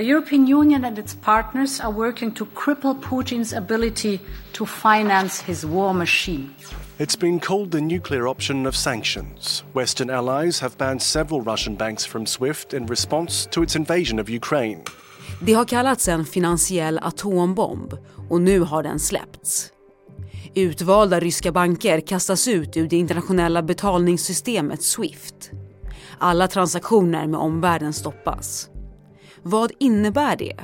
The European Union and its partners are working to cripple Putin's ability to finance his war machine. It's been called the nuclear option of sanctions. Western allies have banned several Russian banks from SWIFT in response to its invasion of Ukraine. Det har kallats en finansiell atombomb och nu har den släppts. Utvalda ryska banker kastas ut ur det internationella betalningssystemet Swift. Alla transaktioner med omvärlden stoppas. Vad innebär det?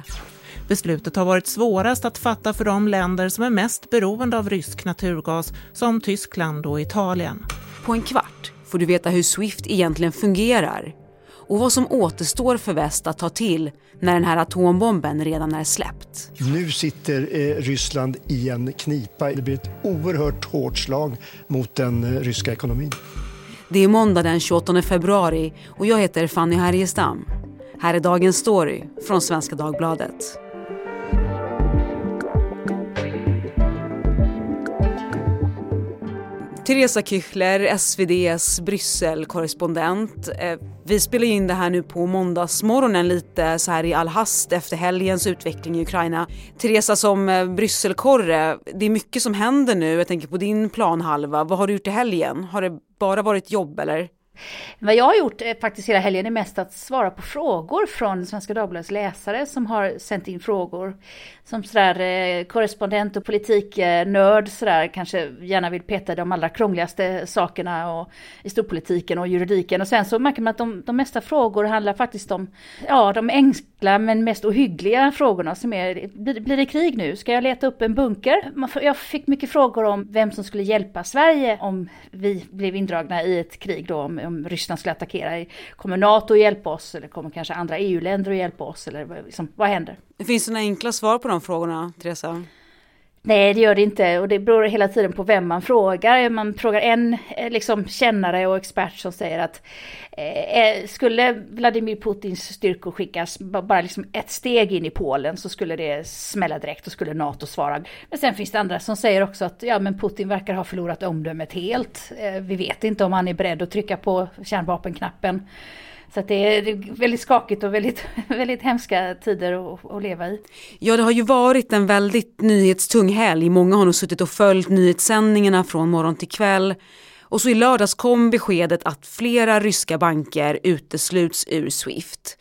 Beslutet har varit svårast att fatta för de länder som är mest beroende av rysk naturgas som Tyskland och Italien. På en kvart får du veta hur Swift egentligen fungerar och vad som återstår för väst att ta till när den här atombomben redan är släppt. Nu sitter eh, Ryssland i en knipa. Det blir ett oerhört hårt slag mot den eh, ryska ekonomin. Det är måndag den 28 februari och jag heter Fanny Härgestam. Här är dagens story från Svenska Dagbladet. Teresa Küchler, SVDs Brysselkorrespondent. Eh, vi spelar in det här nu på måndagsmorgonen lite så här i all hast efter helgens utveckling i Ukraina. Teresa som eh, Brysselkorre, det är mycket som händer nu. Jag tänker på din planhalva. Vad har du gjort i helgen? Har det bara varit jobb eller? Vad jag har gjort eh, faktiskt hela helgen är mest att svara på frågor från Svenska Dagbladets läsare som har sänt in frågor. Som sådär eh, korrespondent och politiknörd sådär kanske gärna vill peta de allra krångligaste sakerna och i storpolitiken och juridiken. Och sen så märker man att de, de mesta frågor handlar faktiskt om, ja de enkla men mest ohyggliga frågorna som är, blir, blir det krig nu? Ska jag leta upp en bunker? Jag fick mycket frågor om vem som skulle hjälpa Sverige om vi blev indragna i ett krig då, om om Ryssland skulle attackera. Kommer NATO att hjälpa oss eller kommer kanske andra EU-länder att hjälpa oss? Eller liksom, vad händer? Det finns några enkla svar på de frågorna, Teresa? Nej, det gör det inte och det beror hela tiden på vem man frågar. Man frågar en eh, liksom, kännare och expert som säger att eh, eh skulle Vladimir Putins styrkor skickas bara liksom ett steg in i Polen så skulle det smälla direkt och skulle NATO svara. Men sen finns det andra som säger också att ja, men Putin verkar ha förlorat omdömet helt. Eh, vi vet inte om han är beredd att trycka på kärnvapenknappen. Så det är väldigt skakigt och väldigt, väldigt hemska tider att, att, leva i. Ja, det har ju varit en väldigt nyhetstung helg. Många har nog suttit och följt nyhetssändningarna från morgon till kväll. Och så i lördags kom beskedet att flera ryska banker utesluts ur Swift.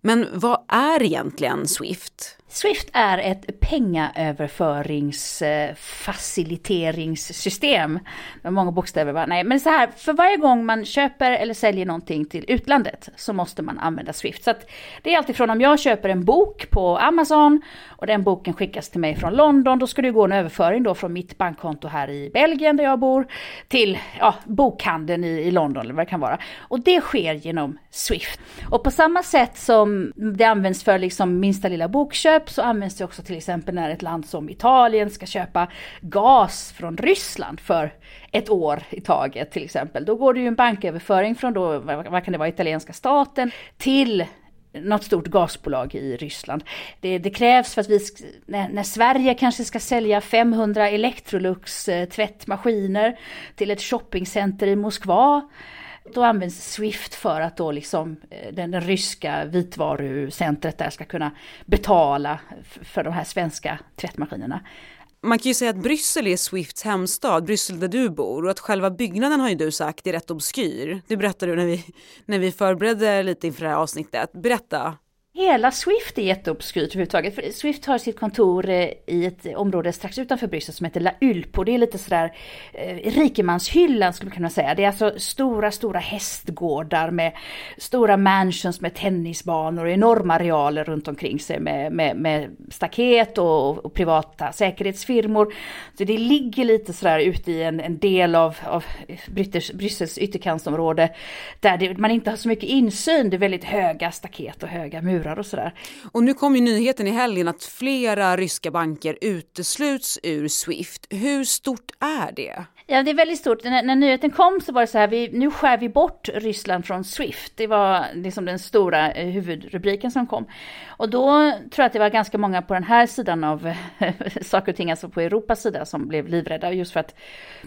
Men vad är egentligen Swift? Swift är ett pengaöverföringsfaciliteringssystem. Det många bokstäver bara. Nej, men så här, för varje gång man köper eller säljer någonting till utlandet så måste man använda Swift. Så att det är alltifrån om jag köper en bok på Amazon och den boken skickas till mig från London, då ska det gå en överföring då från mitt bankkonto här i Belgien där jag bor till ja, bokhandeln i, i London eller vad det kan vara. Och det sker genom Swift. Och på samma sätt som det används för liksom minsta lilla bokköp köp så används det också till exempel när ett land som Italien ska köpa gas från Ryssland för ett år i taget till exempel. Då går det ju en banköverföring från då, vad kan det vara, italienska staten till något stort gasbolag i Ryssland. Det, det krävs för att vi, när, när, Sverige kanske ska sälja 500 Electrolux eh, tvättmaskiner till ett shoppingcenter i Moskva, då används Swift för att då liksom den, den ryska vitvarucentret där ska kunna betala för de här svenska tvättmaskinerna. Man kan ju säga att Bryssel är Swifts hemstad, Bryssel där du bor och att själva byggnaden har ju du sagt är rätt obskyr. Det berättade du när vi, när vi förberedde lite inför det här avsnittet. Berätta. Hela Swift är jätteobskyrt överhuvudtaget. För Swift har sitt kontor eh, i ett område strax utanför Bryssel som heter La Ulp. Och det är lite sådär eh, rikemanshyllan skulle man kunna säga. Det är alltså stora, stora hästgårdar med stora mansions med tennisbanor och enorma arealer runt omkring sig med, med, med staket och, och, privata säkerhetsfirmor. Så det ligger lite sådär ute i en, en del av, av Bryssels, Bryssels ytterkantsområde där det, man inte har så mycket insyn. Det är väldigt höga staket och höga murar murar och sådär. Och nu kom ju nyheten i helgen att flera ryska banker utesluts ur Swift. Hur stort är det? Ja, det är väldigt stort. När, när, nyheten kom så var det så här, vi, nu skär vi bort Ryssland från Swift. Det var liksom den stora eh, huvudrubriken som kom. Och då tror jag att det var ganska många på den här sidan av saker och ting, alltså på Europas sida, som blev livrädda just för att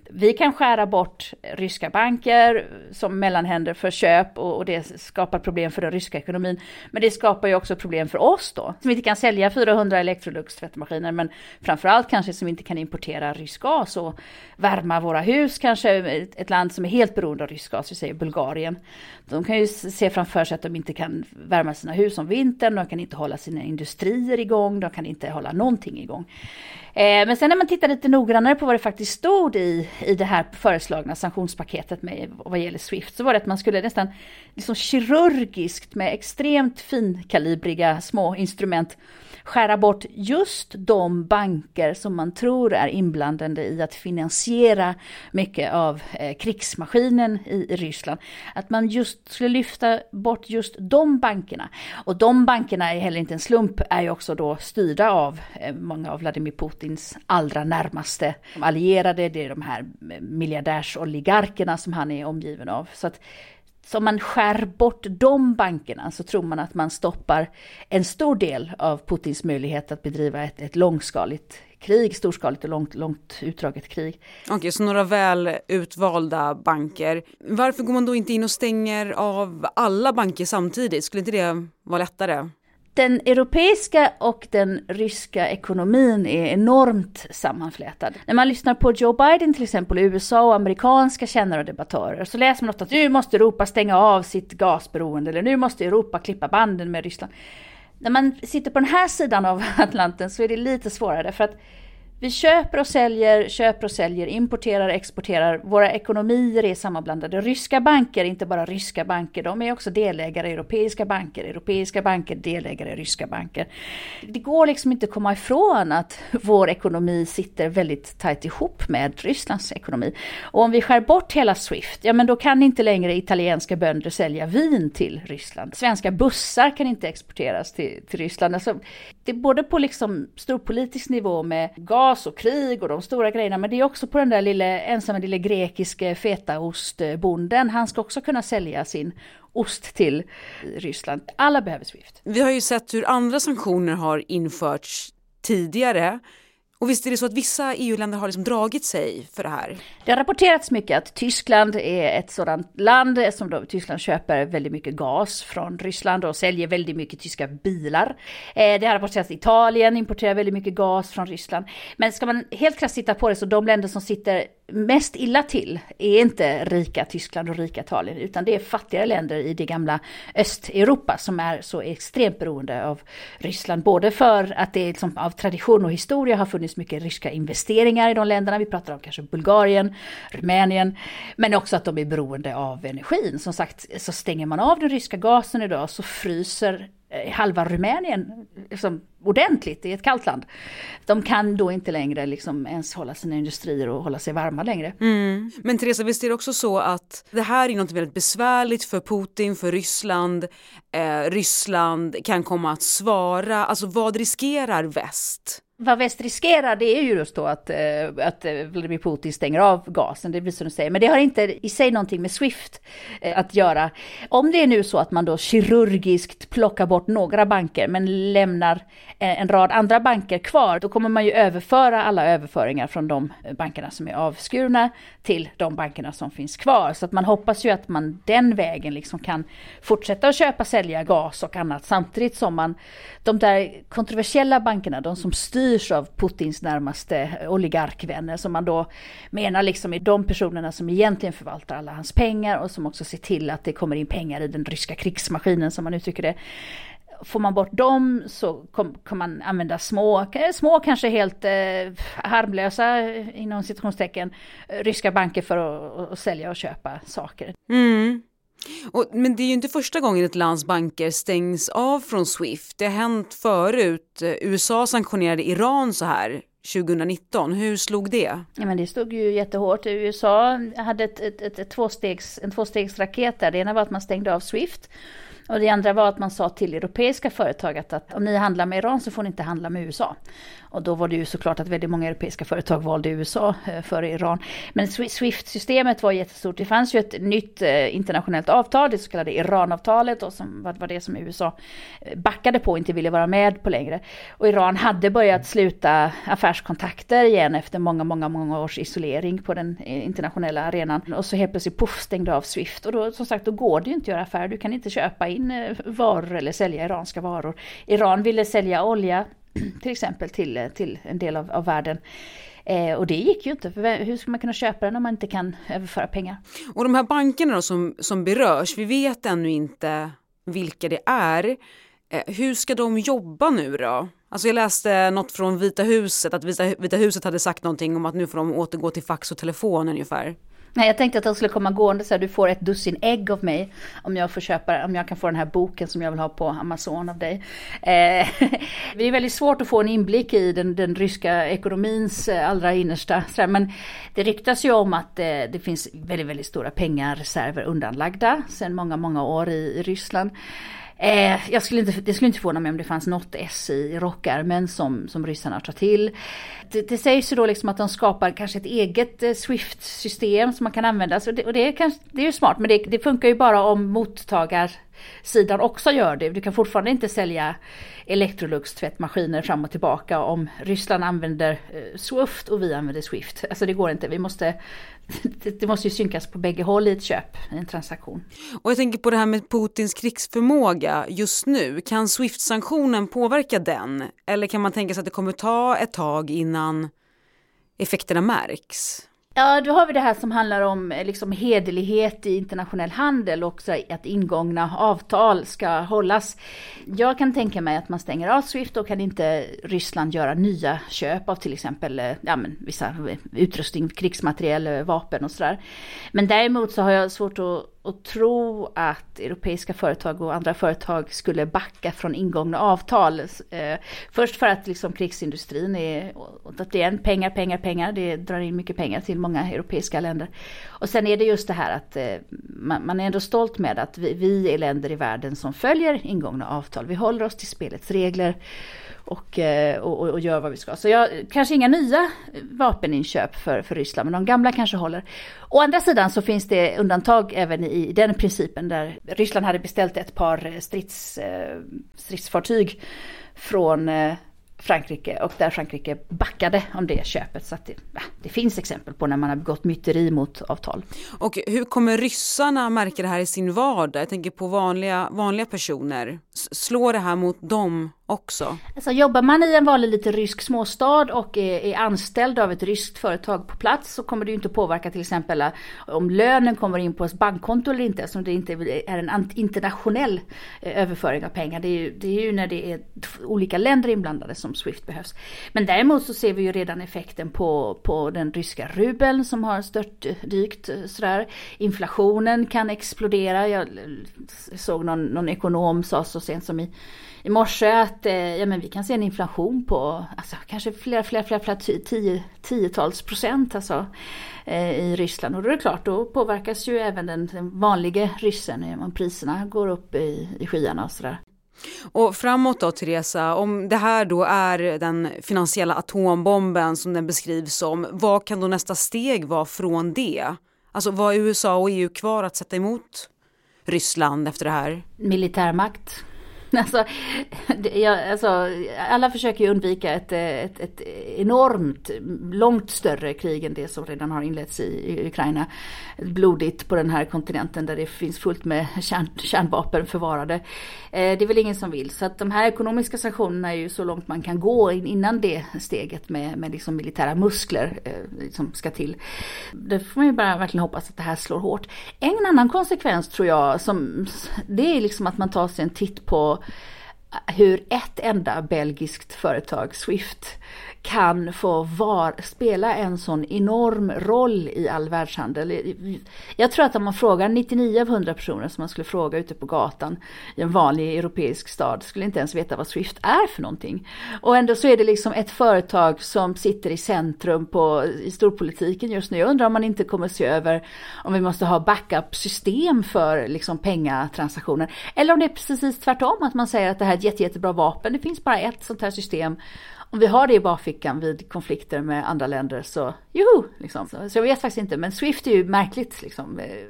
vi kan skära bort ryska banker som mellanhänder för köp och, och det skapar problem för den ryska ekonomin. Men det skapar ju också problem för oss då, som inte kan sälja 400 Electrolux tvättmaskiner, men framförallt kanske som inte kan importera rysk gas och värma våra hus, kanske ett land som är helt beroende av rysk gas, vi säger Bulgarien. De kan ju se framför sig att de inte kan värma sina hus om vintern, de kan inte hålla sina industrier igång, de kan inte hålla någonting igång. Eh, men sen när man tittar lite noggrannare på vad det faktiskt stod i, i det här föreslagna sanktionspaketet med, vad gäller Swift, så var det att man skulle nästan liksom kirurgiskt med extremt finkalibriga små instrument skära bort just de banker som man tror är inblandade i att finansiera mycket av eh, krigsmaskinen i, Ryssland. Att man just skulle lyfta bort just de bankerna. Och de bankerna är heller inte en slump, är ju också då styrda av eh, många av Vladimir Putins allra närmaste allierade. Det är de här eh, miljardärsoligarkerna som han är omgiven av. Så att så om man skär bort de bankerna så tror man att man stoppar en stor del av Putins möjlighet att bedriva ett, ett långskaligt krig, storskaligt och långt, långt utdraget krig. Okej, okay, så några väl utvalda banker. Varför går man då inte in och stänger av alla banker samtidigt? Skulle inte det vara lättare? Den europeiska och den ryska ekonomin är enormt sammanflätad. När man lyssnar på Joe Biden till exempel i USA och amerikanska kännare och debattörer så läser man ofta att nu måste Europa stänga av sitt gasberoende eller nu måste Europa klippa banden med Ryssland. När man sitter på den här sidan av Atlanten så är det lite svårare för att vi köper och säljer, köper och säljer, importerar, exporterar. Våra ekonomier är sammanblandade. Ryska banker, inte bara ryska banker, de är också delägare i europeiska banker. Europeiska banker, delägare i ryska banker. Det går liksom inte att komma ifrån att vår ekonomi sitter väldigt tajt ihop med Rysslands ekonomi. Och om vi skär bort hela Swift, ja men då kan inte längre italienska bönder sälja vin till Ryssland. Svenska bussar kan inte exporteras till, till Ryssland. Alltså, det är både på liksom storpolitisk nivå med gas ras och krig och de stora grejerna. Men det är också på den där lille, ensamma lille grekiske fetaostbonden. Han ska också kunna sälja sin ost till Ryssland. Alla behöver Swift. Vi har ju sett hur andra sanktioner har införts tidigare. Och visst är det så att vissa EU-länder har liksom dragit sig för det här? Det har rapporterats mycket att Tyskland är ett sådant land som då Tyskland köper väldigt mycket gas från Ryssland och säljer väldigt mycket tyska bilar. Eh, det har rapporterats att Italien importerar väldigt mycket gas från Ryssland. Men ska man helt krasst titta på det så de länder som sitter mest illa till är inte rika Tyskland och rika Italien utan det är fattigare länder i det gamla Östeuropa som är så extremt beroende av Ryssland. Både för att det liksom av tradition och historia har funnits mycket ryska investeringar i de länderna. Vi pratar om kanske Bulgarien, Rumänien. Men också att de är beroende av energin. Som sagt, så stänger man av den ryska gasen idag så fryser eh, halva Rumänien liksom, ordentligt i ett kallt land. De kan då inte längre liksom ens hålla sina industrier och hålla sig varma längre. Mm. Men Teresa, visst är det också så att det här är något väldigt besvärligt för Putin, för Ryssland. Eh, Ryssland kan komma att svara, alltså vad riskerar väst? Vad väst riskerar det är ju just då att, eh, att eh, Vladimir Putin stänger av gasen, det blir som du säger. Men det har inte i sig någonting med Swift eh, att göra. Om det är nu så att man då kirurgiskt plockar bort några banker men lämnar en rad andra banker kvar, då kommer man ju överföra alla överföringar från de bankerna som är avskurna till de bankerna som finns kvar. Så att man hoppas ju att man den vägen liksom kan fortsätta att köpa, sälja gas och annat samtidigt som man, de där kontroversiella bankerna, de som styr styrs av Putins närmaste oligarkvänner som man då menar liksom är de personerna som egentligen förvaltar alla hans pengar och som också ser till att det kommer in pengar i den ryska krigsmaskinen som man uttrycker det. Får man bort dem så kan man använda små, eh, små kanske helt eh, harmlösa inom citationstecken ryska banker för att, att sälja och köpa saker. Mm. Och, men det är ju inte första gången ett lands banker stängs av från Swift. Det har hänt förut. USA sanktionerade Iran så här 2019. Hur slog det? Ja, men det stod ju jättehårt. USA hade ett, ett, ett, ett tvåstegs, en tvåstegsraket där. Det ena var att man stängde av Swift. Och det andra var att man sa till europeiska företag att, att om ni handlar med Iran så får ni inte handla med USA. Och då var det ju såklart att väldigt många europeiska företag valde USA eh, före Iran. Men Swift-systemet var jättestort. Det fanns ju ett nytt eh, internationellt avtal, det så kallade Iran-avtalet, och som var det som USA eh, backade på och inte ville vara med på längre. Och Iran hade börjat sluta affärskontakter igen efter många, många, många års isolering på den internationella arenan. Och så helt plötsligt poff stängde av Swift. Och då som sagt, då går det ju inte att göra affärer. Du kan inte köpa in eh, varor eller sälja iranska varor. Iran ville sälja olja till exempel till, eh, till en del av, av världen. Eh, och det gick ju inte, för hur ska man kunna köpa den om man inte kan överföra pengar? Och de här bankerna då som, som berörs, vi vet ännu inte vilka det är. Eh, hur ska de jobba nu då? Alltså jag läste något från Vita huset, att Vita, Vita huset hade sagt någonting om att nu får de återgå till fax och telefon ungefär. Nej, jag tänkte att han skulle komma gående så här, du får ett dussin ägg av mig om jag får köpa, om jag kan få den här boken som jag vill ha på Amazon av dig. Eh, det är väldigt svårt att få en inblick i den, den ryska ekonomins eh, allra innersta. Så här, men det ryktas ju om att det, det finns väldigt, väldigt stora pengareserver undanlagda sedan många, många år i, i Ryssland. Eh, jag skulle inte, det skulle inte förvåna mig om det fanns något S i rockärmen som, som ryssarna tar till. Det, det sägs ju då liksom att de skapar kanske ett eget eh, Swift-system som man kan använda. Så det, och det är, kanske, det är ju smart, men det, det funkar ju bara om mottagarsidan också gör det. Du kan fortfarande inte sälja Electrolux tvättmaskiner fram och tillbaka om Ryssland använder eh, Swift och vi använder Swift. Alltså det går inte, vi måste, det måste ju synkas på bägge håll i ett köp, i en transaktion. Och jag tänker på det här med Putins krigsförmåga just nu. Kan Swift-sanktionen påverka den? Eller kan man tänka sig att det kommer ta ett tag innan effekterna märks? Ja, då har vi det här som handlar om eh, liksom hederlighet i internationell handel och att ingångna avtal ska hållas. Jag kan tänka mig att man stänger av Swift, då kan inte Ryssland göra nya köp av till exempel eh, ja, men vissa eh, utrustning, krigsmateriel, vapen och sådär. Men däremot så har jag svårt att och tro att europeiska företag och andra företag skulle backa från ingångna avtal. Eh, först för att liksom krigsindustrin är, att det är pengar, pengar, pengar, det drar in mycket pengar till många europeiska länder. Och sen är det just det här att eh, man, man, är ändå stolt med att vi, vi är länder i världen som följer ingångna avtal. Vi håller oss till spelets regler Eh, och, och, och, gör vad vi ska. Så jag, kanske inga nya vapeninköp för, för Ryssland, men de gamla kanske håller. Å andra sidan så finns det undantag även i den principen där Ryssland hade beställt ett par eh, strids, eh, stridsfartyg från Frankrike och där Frankrike backade om det köpet. Så att det, det, finns exempel på när man har begått myteri mot avtal. Och hur kommer ryssarna märka det här i sin vardag? Jag tänker på vanliga, vanliga personer. Slår det här mot dem också? Alltså, jobbar man i en vanlig liten rysk småstad och är, är, anställd av ett ryskt företag på plats så kommer det ju inte påverka till exempel eh, om lönen kommer in på ett bankkonto eller inte eftersom det inte är en internationell eh, överföring av pengar. Det är ju, det är ju när det är olika länder inblandade som Swift behövs. Men däremot så ser vi ju redan effekten på, på den ryska rubeln som har störtdykt eh, sådär. Inflationen kan explodera. Jag såg någon, någon ekonom sa så sent som i i morse att eh, ja, men vi kan se en inflation på alltså, kanske flera, flera, flera, flera tio, tiotals procent alltså, eh, i Ryssland. Och då är det klart, då påverkas ju även den, den vanliga ryssen om priserna går upp i, i skyarna och sådär. Och framåt då Teresa, om det här då är den finansiella atombomben som den beskrivs som, vad kan då nästa steg vara från det? Alltså vad är USA och EU kvar att sätta emot Ryssland efter det här? Militärmakt. Alltså, jag, alltså, alla försöker ju undvika ett, ett, ett, enormt, långt större krig än det som redan har inletts i, i Ukraina. Blodigt på den här kontinenten där det finns fullt med kärn, kärnvapen förvarade. Eh, det är väl ingen som vill. Så att de här ekonomiska sanktionerna är ju så långt man kan gå innan det steget med, med liksom militära muskler eh, som ska till. Det får man ju bara verkligen hoppas att det här slår hårt. En annan konsekvens tror jag, som, det är liksom att man tar sig en titt på hur ett enda belgiskt företag, Swift, kan få var, spela en sån enorm roll i all världshandel. Jag tror att om man frågar 99 av 100 personer som man skulle fråga ute på gatan i en vanlig europeisk stad skulle inte ens veta vad Swift är för någonting. Och ändå så är det liksom ett företag som sitter i centrum på, i storpolitiken just nu. Jag undrar om man inte kommer se över om vi måste ha backup-system för liksom pengatransaktioner. Eller om det är precis tvärtom, att man säger att det här är ett jätte, jättebra vapen. Det finns bara ett sånt här system om vi har det i bakfickan vid konflikter med andra länder så joho! Liksom. Så, så jag vet faktiskt inte, men Swift är ju märkligt liksom. Eh,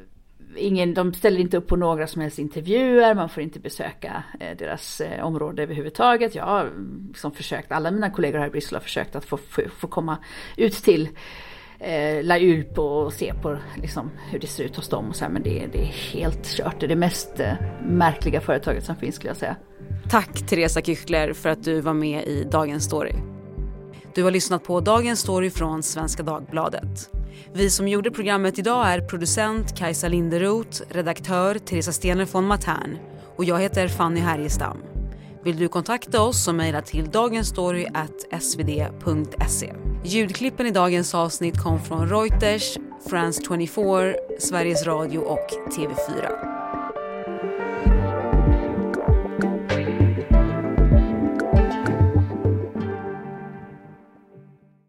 ingen, de ställer inte upp på några som helst intervjuer, man får inte besöka eh, deras eh, område överhuvudtaget. Jag har liksom försökt, alla mina kollegor här i Bryssel har försökt att få, få, få komma ut till eh, La Ulp och se på liksom, hur det ser ut hos dem. Och så här, men det, det, är helt kört. Det är det mest eh, märkliga företaget som finns skulle jag säga. Tack Teresa Küchler för att du var med i Dagens Story. Du har lyssnat på Dagens Story från Svenska Dagbladet. Vi som gjorde programmet idag är producent Kajsa Linderoth, redaktör Teresa Stener von Matern och jag heter Fanny Härgestam. Vill du kontakta oss så mejla till dagensstory.svd.se. Ljudklippen i dagens avsnitt kom från Reuters, France 24, Sveriges Radio och TV4.